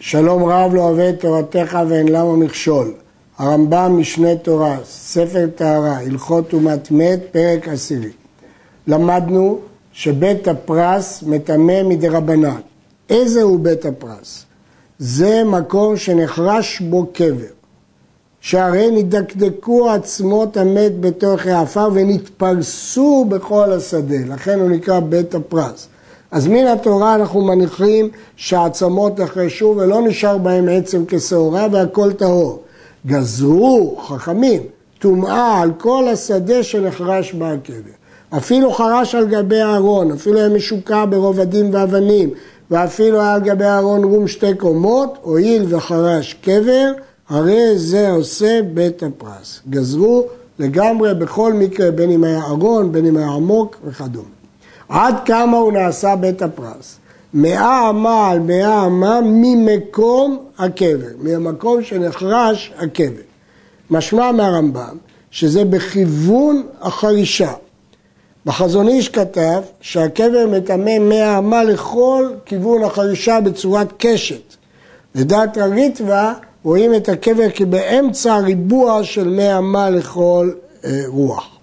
שלום רב לא אוהב את תורתך ואין למה מכשול. הרמב"ם משנה תורה, ספר טהרה, הלכות טומאת מת, פרק עשירי. למדנו שבית הפרס מטמא מדרבנן. איזה הוא בית הפרס? זה מקום שנחרש בו קבר. שהרי נדקדקו עצמות המת בתוך העפר ונתפרסו בכל השדה, לכן הוא נקרא בית הפרס. אז מן התורה אנחנו מניחים שהעצמות נחרשו ולא נשאר בהם עצם כשעורה והכל טהור. גזרו חכמים טומאה על כל השדה שנחרש הקבר. אפילו חרש על גבי הארון, אפילו היה משוקע ברובדים ואבנים, ואפילו היה על גבי הארון רום שתי קומות, הואיל וחרש קבר, הרי זה עושה בית הפרס. גזרו לגמרי בכל מקרה, בין אם היה ארון, בין אם היה עמוק וכדומה. עד כמה הוא נעשה בית הפרס? מאה אמה על מאה אמה ממקום הקבר, מהמקום שנחרש הקבר. משמע מהרמב"ם שזה בכיוון החרישה. בחזון איש כתב שהקבר מטמא מאה אמה לכל כיוון החרישה בצורת קשת. לדעת הריטווה רואים את הקבר כבאמצע ריבוע של מאה אמה לכל אה, רוח.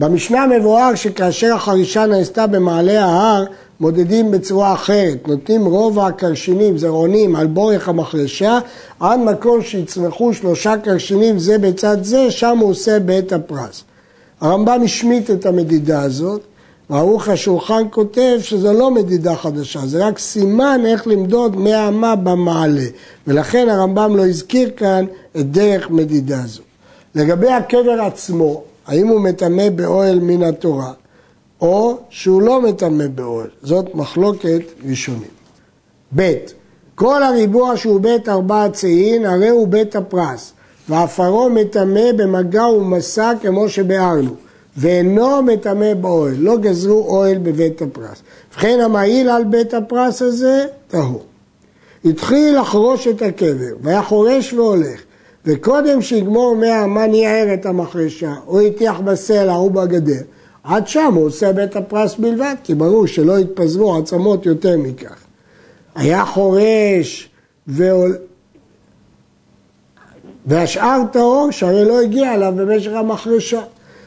במשנה מבואר שכאשר החרישה נעשתה במעלה ההר, מודדים בצורה אחרת, נותנים רובע הקרשינים, זרעונים, על בורך המחרשה, עד מקום שיצמחו שלושה קרשינים זה בצד זה, שם הוא עושה בית הפרס. הרמב"ם השמיט את המדידה הזאת, וערוך השולחן כותב שזו לא מדידה חדשה, זה רק סימן איך למדוד מאה אמה במעלה, ולכן הרמב"ם לא הזכיר כאן את דרך מדידה זו. לגבי הקבר עצמו, האם הוא מטמא באוהל מן התורה, או שהוא לא מטמא באוהל. זאת מחלוקת ראשונים. ב. כל הריבוע שהוא בית ארבע צאין, הרי הוא בית הפרס, ועפרו מטמא במגע ומסע כמו שביארנו, ואינו מטמא באוהל, לא גזרו אוהל בבית הפרס. ובכן המעיל על בית הפרס הזה, טהור. התחיל לחרוש את הקבר, והיה חורש והולך, וקודם שיגמור מאה מה ניער את המחרשה, או הטיח בסלע או בגדר, עד שם הוא עושה בית הפרס בלבד, כי ברור שלא יתפזרו עצמות יותר מכך. היה חורש ועול... והשאר טהור שהרי לא הגיע אליו במשך המחרשה.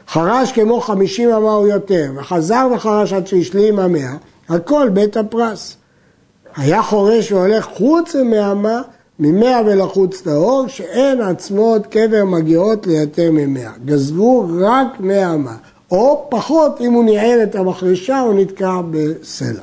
חרש כמו חמישים אמה או יותר, וחזר וחרש עד שהשלים המאה, הכל בית הפרס. היה חורש והולך חוץ מהמה, ממאה ולחוץ טהור, שאין עצמות קבר מגיעות ליותר ממאה. גזרו רק מאה אמה, או פחות אם הוא ניער את המחרישה או נתקע בסלע.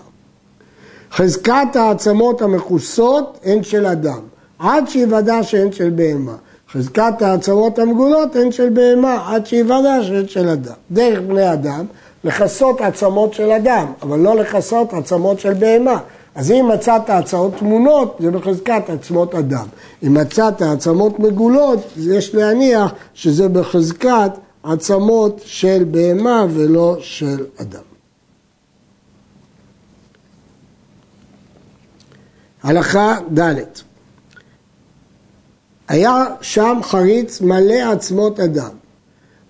חזקת העצמות המכוסות הן של אדם, עד שיוודע שהן של בהמה. חזקת העצמות המגולות הן של בהמה, עד שיוודע שהן של אדם. דרך בני אדם, לכסות עצמות של אדם, אבל לא לכסות עצמות של בהמה. אז אם מצאת עצמות תמונות, זה בחזקת עצמות אדם. אם מצאת עצמות מגולות, יש להניח שזה בחזקת עצמות של בהמה ולא של אדם. הלכה ד' היה שם חריץ מלא עצמות אדם,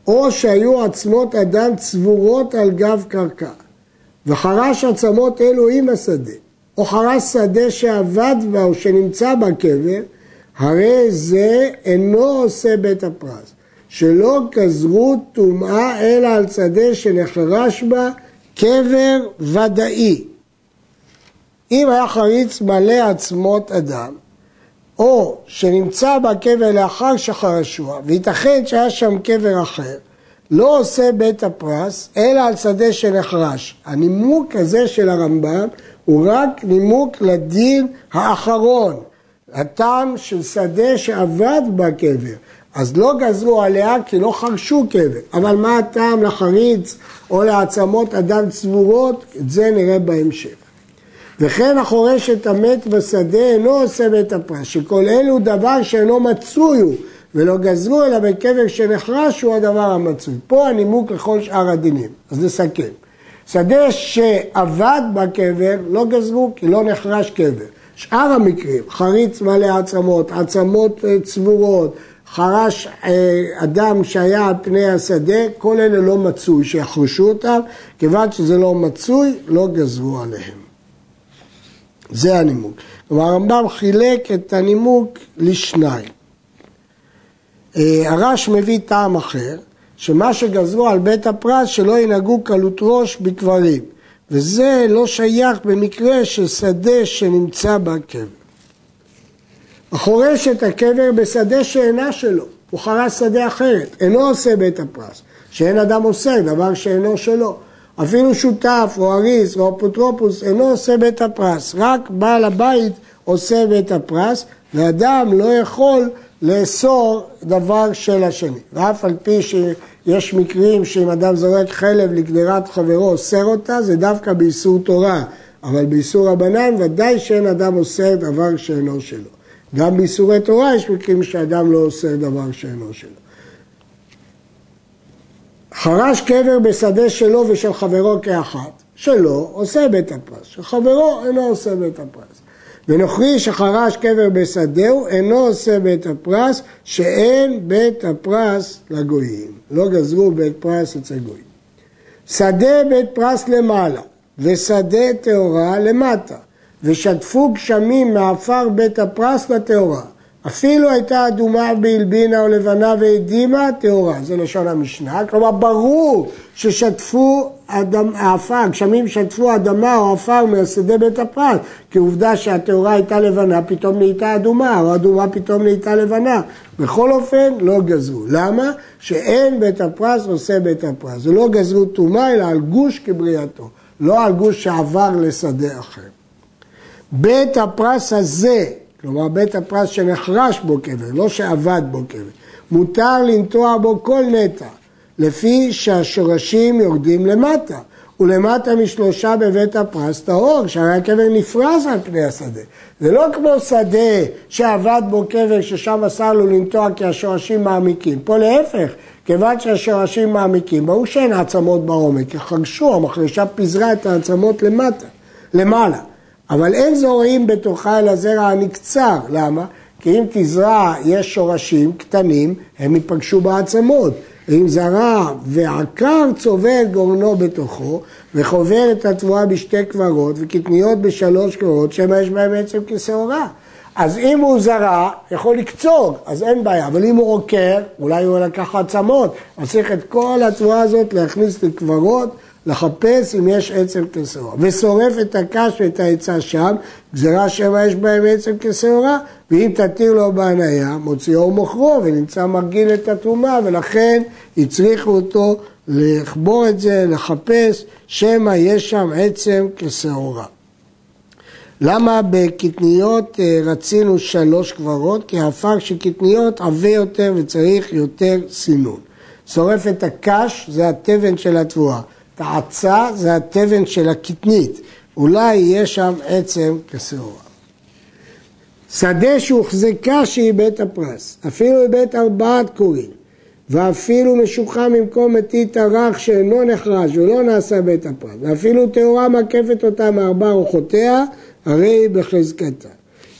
או שהיו עצמות אדם צבורות על גב קרקע, וחרש עצמות אלו עם השדה. או חרש שדה שאבד בה או שנמצא בקבר, הרי זה אינו עושה בית הפרס, שלא גזרו טומאה אלא על שדה שנחרש בה קבר ודאי. אם היה חריץ מלא עצמות אדם, או שנמצא בקבר לאחר שחרשוה, וייתכן שהיה שם קבר אחר, לא עושה בית הפרס, אלא על שדה שנחרש. הנימוק הזה של הרמב"ם הוא רק נימוק לדין האחרון, הטעם של שדה שאבד בקבר. אז לא גזרו עליה כי לא חרשו קבר, אבל מה הטעם לחריץ או לעצמות אדם צבורות, את זה נראה בהמשך. וכן החורש את המת בשדה אינו עושה בית הפרס, שכל אלו דבר שאינו מצוי הוא, ולא גזרו אלא בקבר שנחרש הוא הדבר המצוי. פה הנימוק לכל שאר הדינים. אז נסכם. שדה שאבד בקבר לא גזרו כי לא נחרש קבר. שאר המקרים, חריץ מלא עצמות, עצמות אה, צבורות, חרש אה, אדם שהיה על פני השדה, כל אלה לא מצוי, שיחרשו אותם, כיוון שזה לא מצוי, לא גזרו עליהם. זה הנימוק. כלומר הרמב"ם חילק את הנימוק לשניים. אה, הרש מביא טעם אחר, שמה שגזרו על בית הפרס שלא ינהגו קלות ראש בקברים, וזה לא שייך במקרה של שדה שנמצא בקבר. החורש את הקבר בשדה שאינה שלו, הוא חרש שדה אחרת, אינו עושה בית הפרס, שאין אדם עושה דבר שאינו שלו. אפילו שותף או אריס או אפוטרופוס אינו עושה בית הפרס, רק בעל הבית עושה בית הפרס, ואדם לא יכול לאסור דבר של השני. ואף על פי שיש מקרים שאם אדם זורק חלב לקדירת חברו אוסר אותה, זה דווקא באיסור תורה, אבל באיסור רבנן ודאי שאין אדם אוסר דבר שאינו שלו. גם באיסורי תורה יש מקרים שאדם לא אוסר דבר שאינו שלו. חרש קבר בשדה שלו ושל חברו כאחת, שלו עושה בית הפרס, שחברו אינו עושה בית הפרס. ונוכרי שחרש קבר בשדהו אינו עושה בית הפרס, שאין בית הפרס לגויים. לא גזרו בית פרס אצל גויים. שדה בית פרס למעלה, ושדה טהורה למטה, ושטפו גשמים מעפר בית הפרס לטהורה. אפילו הייתה אדומה בהלבינה או לבנה והדימה, טהורה. זה לשון המשנה. כלומר, ברור ששטפו עפר, גשמים שטפו אדמה או עפר מהשדה בית הפרט, כי עובדה שהטהורה הייתה לבנה, פתאום נהייתה אדומה, או אדומה פתאום נהייתה לבנה. בכל אופן, לא גזרו. למה? שאין בית הפרס עושה בית הפרס. זה לא גזרו טומאה, אלא על גוש כבריאתו. לא על גוש שעבר לשדה אחר. בית הפרס הזה כלומר בית הפרס שנחרש בו קבר, לא שאבד בו קבר. מותר לנטוע בו כל נטע, לפי שהשורשים יורדים למטה. ולמטה משלושה בבית הפרס טהור, שהרי הקבר נפרס על פני השדה. זה לא כמו שדה שאבד בו קבר ששם אסר לו לנטוע כי השורשים מעמיקים. פה להפך, כיוון שהשורשים מעמיקים, ברור שאין עצמות בעומק, כי חרשו, המחרשה פיזרה את העצמות למטה, למעלה. אבל אין זורעים בתוכה אלא זרע הנקצר, למה? כי אם תזרע יש שורשים קטנים, הם ייפגשו בעצמות. אם זרע ועקר צובר גורנו בתוכו, וחובר את התבואה בשתי קברות וקטניות בשלוש קברות, שמא יש בהם עצם כשעורה. אז אם הוא זרע, יכול לקצור, אז אין בעיה, אבל אם הוא עוקר, אולי הוא לקח עצמות, אז צריך את כל התבואה הזאת להכניס לקברות לחפש אם יש עצם כשעורה. ושורף את הקש ואת העצה שם, גזירה שבע יש בהם עצם כשעורה, ואם תתיר לו בהניה, מוציאו ומוכרו, ונמצא מרגיל את התרומה, ולכן הצריכו אותו לחבור את זה, לחפש, שמא יש שם עצם כשעורה. למה בקטניות אה, רצינו שלוש קברות? כי האפר של קטניות עבה יותר וצריך יותר סינון. שורף את הקש, זה התבן של התבואה. העצה זה התבן של הקטנית, אולי יהיה שם עצם כשעורה. שדה שהוחזקה שהיא בית הפרס, אפילו בבית ארבעת קורים, ואפילו משוחה ממקום מתית הרך שאינו נחרש ולא נעשה בית הפרס, ואפילו טהורה מקפת אותה מארבע רוחותיה, הרי היא בחזקתה.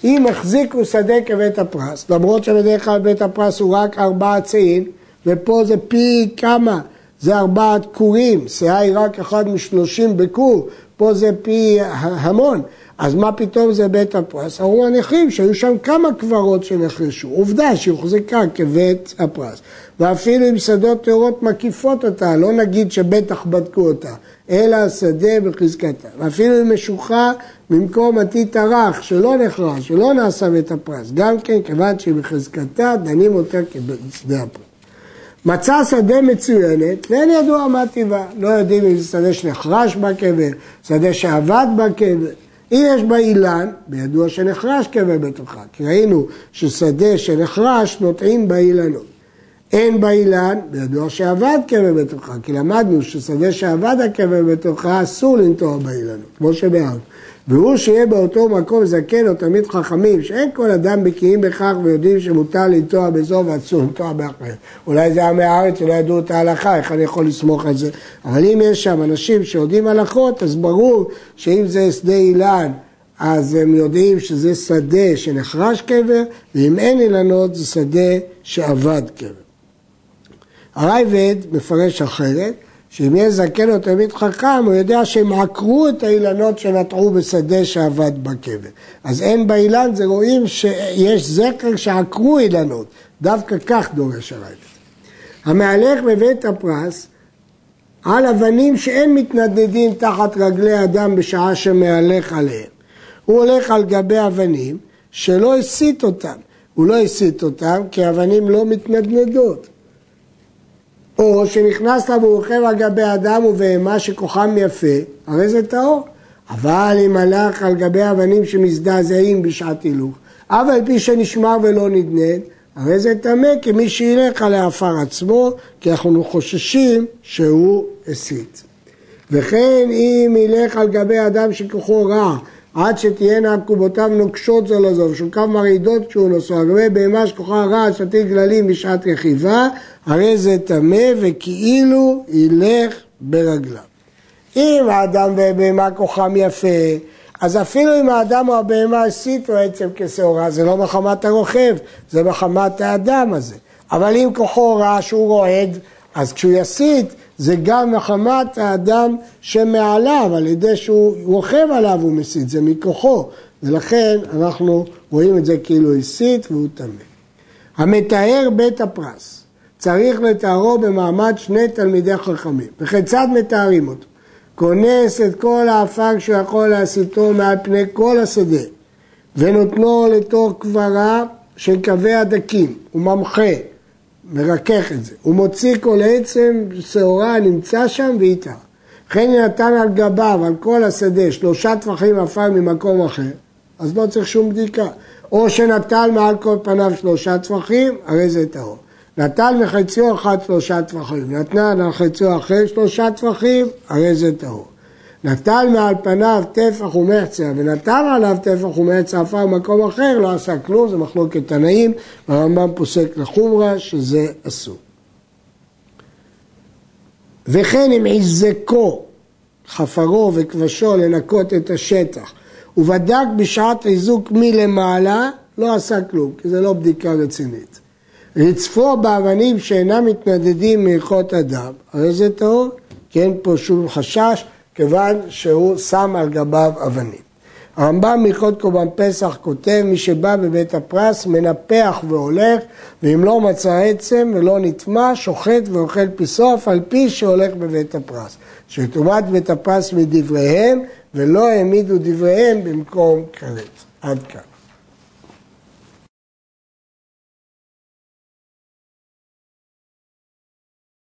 אם החזיקו שדה כבית הפרס, למרות שבדרך כלל בית הפרס הוא רק ארבעה צעים, ופה זה פי כמה זה ארבעת כורים, שאה היא רק אחד משלושים בכור, פה זה פי המון, אז מה פתאום זה בית הפרס? אמרו הנכים שהיו שם כמה קברות שנחרשו, עובדה שהוחזקה כבית הפרס, ואפילו עם שדות טהורות מקיפות אותה, לא נגיד שבטח בדקו אותה, אלא השדה בחזקתה, ואפילו אם משוחה ממקום עתית הרך שלא נחרש, שלא נעשה בית הפרס, גם כן כיוון שהיא בחזקתה, דנים אותה כשדה הפרס. מצא שדה מצוינת ואין ידוע מה טיבה. לא יודעים אם זה שדה שנחרש בקבר, שדה שעבד בקבר. אם יש בה אילן, בידוע שנחרש קבר בתוכה, כי ראינו ששדה שנחרש נוטעים באילנות. אין בה אילן, בידוע שעבד קבר בתוכה, כי למדנו ששדה שעבד הקבר בתוכה אסור לנטוע באילנות, כמו שבארץ. והוא שיהיה באותו מקום זקן או תלמיד חכמים, שאין כל אדם בקיאים בכך ויודעים שמותר לנטוע בזו ואסור לנטוע באחר. אולי זה עמי הארץ שלא ידעו את ההלכה, איך אני יכול לסמוך על זה? אבל אם יש שם אנשים שיודעים הלכות, אז ברור שאם זה שדה אילן, אז הם יודעים שזה שדה שנחרש קבר, ואם אין אילנות זה שדה שאבד קבר. הרייבד מפרש אחרת, שאם יהיה זקן או תלמיד חכם, הוא יודע שהם עקרו את האילנות שנטעו בשדה שעבד בקבר. אז אין באילן, זה רואים שיש זכר שעקרו אילנות. דווקא כך דורש הרייבד. המהלך בבית הפרס על אבנים שאין מתנדנדים תחת רגלי אדם בשעה שמהלך עליהם. הוא הולך על גבי אבנים שלא הסית אותם. הוא לא הסית אותם כי אבנים לא מתנדנדות. או שנכנס לה רוכב על גבי אדם ובהמה שכוחם יפה, הרי זה טהור. אבל אם הלך על גבי אבנים שמזדעזעים בשעת הילוך, אף על פי שנשמר ולא נדנד, הרי זה טמא כמי שילך על העפר עצמו, כי אנחנו חוששים שהוא הסית. וכן אם ילך על גבי אדם שכוחו רע, עד שתהיינה עקובותיו נוקשות זו לזו, ושולקיו מרעידות כשהוא נוסע, על גבי בהמה שכוחה רע, שתיל גללים בשעת רכיבה, הרי זה טמא וכאילו ילך ברגליו. אם האדם והבהמה כוחם יפה, אז אפילו אם האדם או הבהמה הסיתו עצם כשעורה, זה לא מחמת הרוכב, זה מחמת האדם הזה. אבל אם כוחו רע שהוא רועד, אז כשהוא יסית, זה גם מחמת האדם שמעליו, על ידי שהוא רוכב עליו הוא מסית, זה מכוחו. ולכן אנחנו רואים את זה כאילו הסית והוא טמא. המתאר בית הפרס צריך לתארו במעמד שני תלמידי חכמים. וכיצד מתארים אותו? כונס את כל האפר שהוא יכול להסיתו מעל פני כל השדה, ונותנו לתוך קברה של קווי הדקים, הוא ממחה, מרכך את זה, הוא מוציא כל עצם שעורה הנמצא שם ואיתה. וכן נתן על גביו, על כל השדה, שלושה טפחים עפר ממקום אחר, אז לא צריך שום בדיקה. או שנטל מעל כל פניו שלושה טפחים, הרי זה טהור. נטל מחציו אחד שלושה טפחים, נתנה על חציו אחר שלושה טפחים, הרי זה טהור. נטל מעל פניו טפח ומחצה ונטל עליו טפח ומחצה עפר במקום אחר, לא עשה כלום, זה מחלוקת תנאים, והרמב"ם פוסק לחומרה שזה אסור. וכן אם עיזקו חפרו וכבשו לנקות את השטח ובדק בשעת עיזוק מלמעלה, לא עשה כלום, כי זה לא בדיקה רצינית. רצפו באבנים שאינם מתנדדים מהלכות אדם, הרי זה טהור, כי אין פה שום חשש, כיוון שהוא שם על גביו אבנים. הרמב"ם מלכות קורבן פסח כותב, מי שבא בבית הפרס מנפח והולך, ואם לא מצא עצם ולא נטמע, שוחט ואוכל פיסו, אף על פי שהולך בבית הפרס. שטומאת בית הפרס מדבריהם, ולא העמידו דבריהם במקום כרת. עד כאן.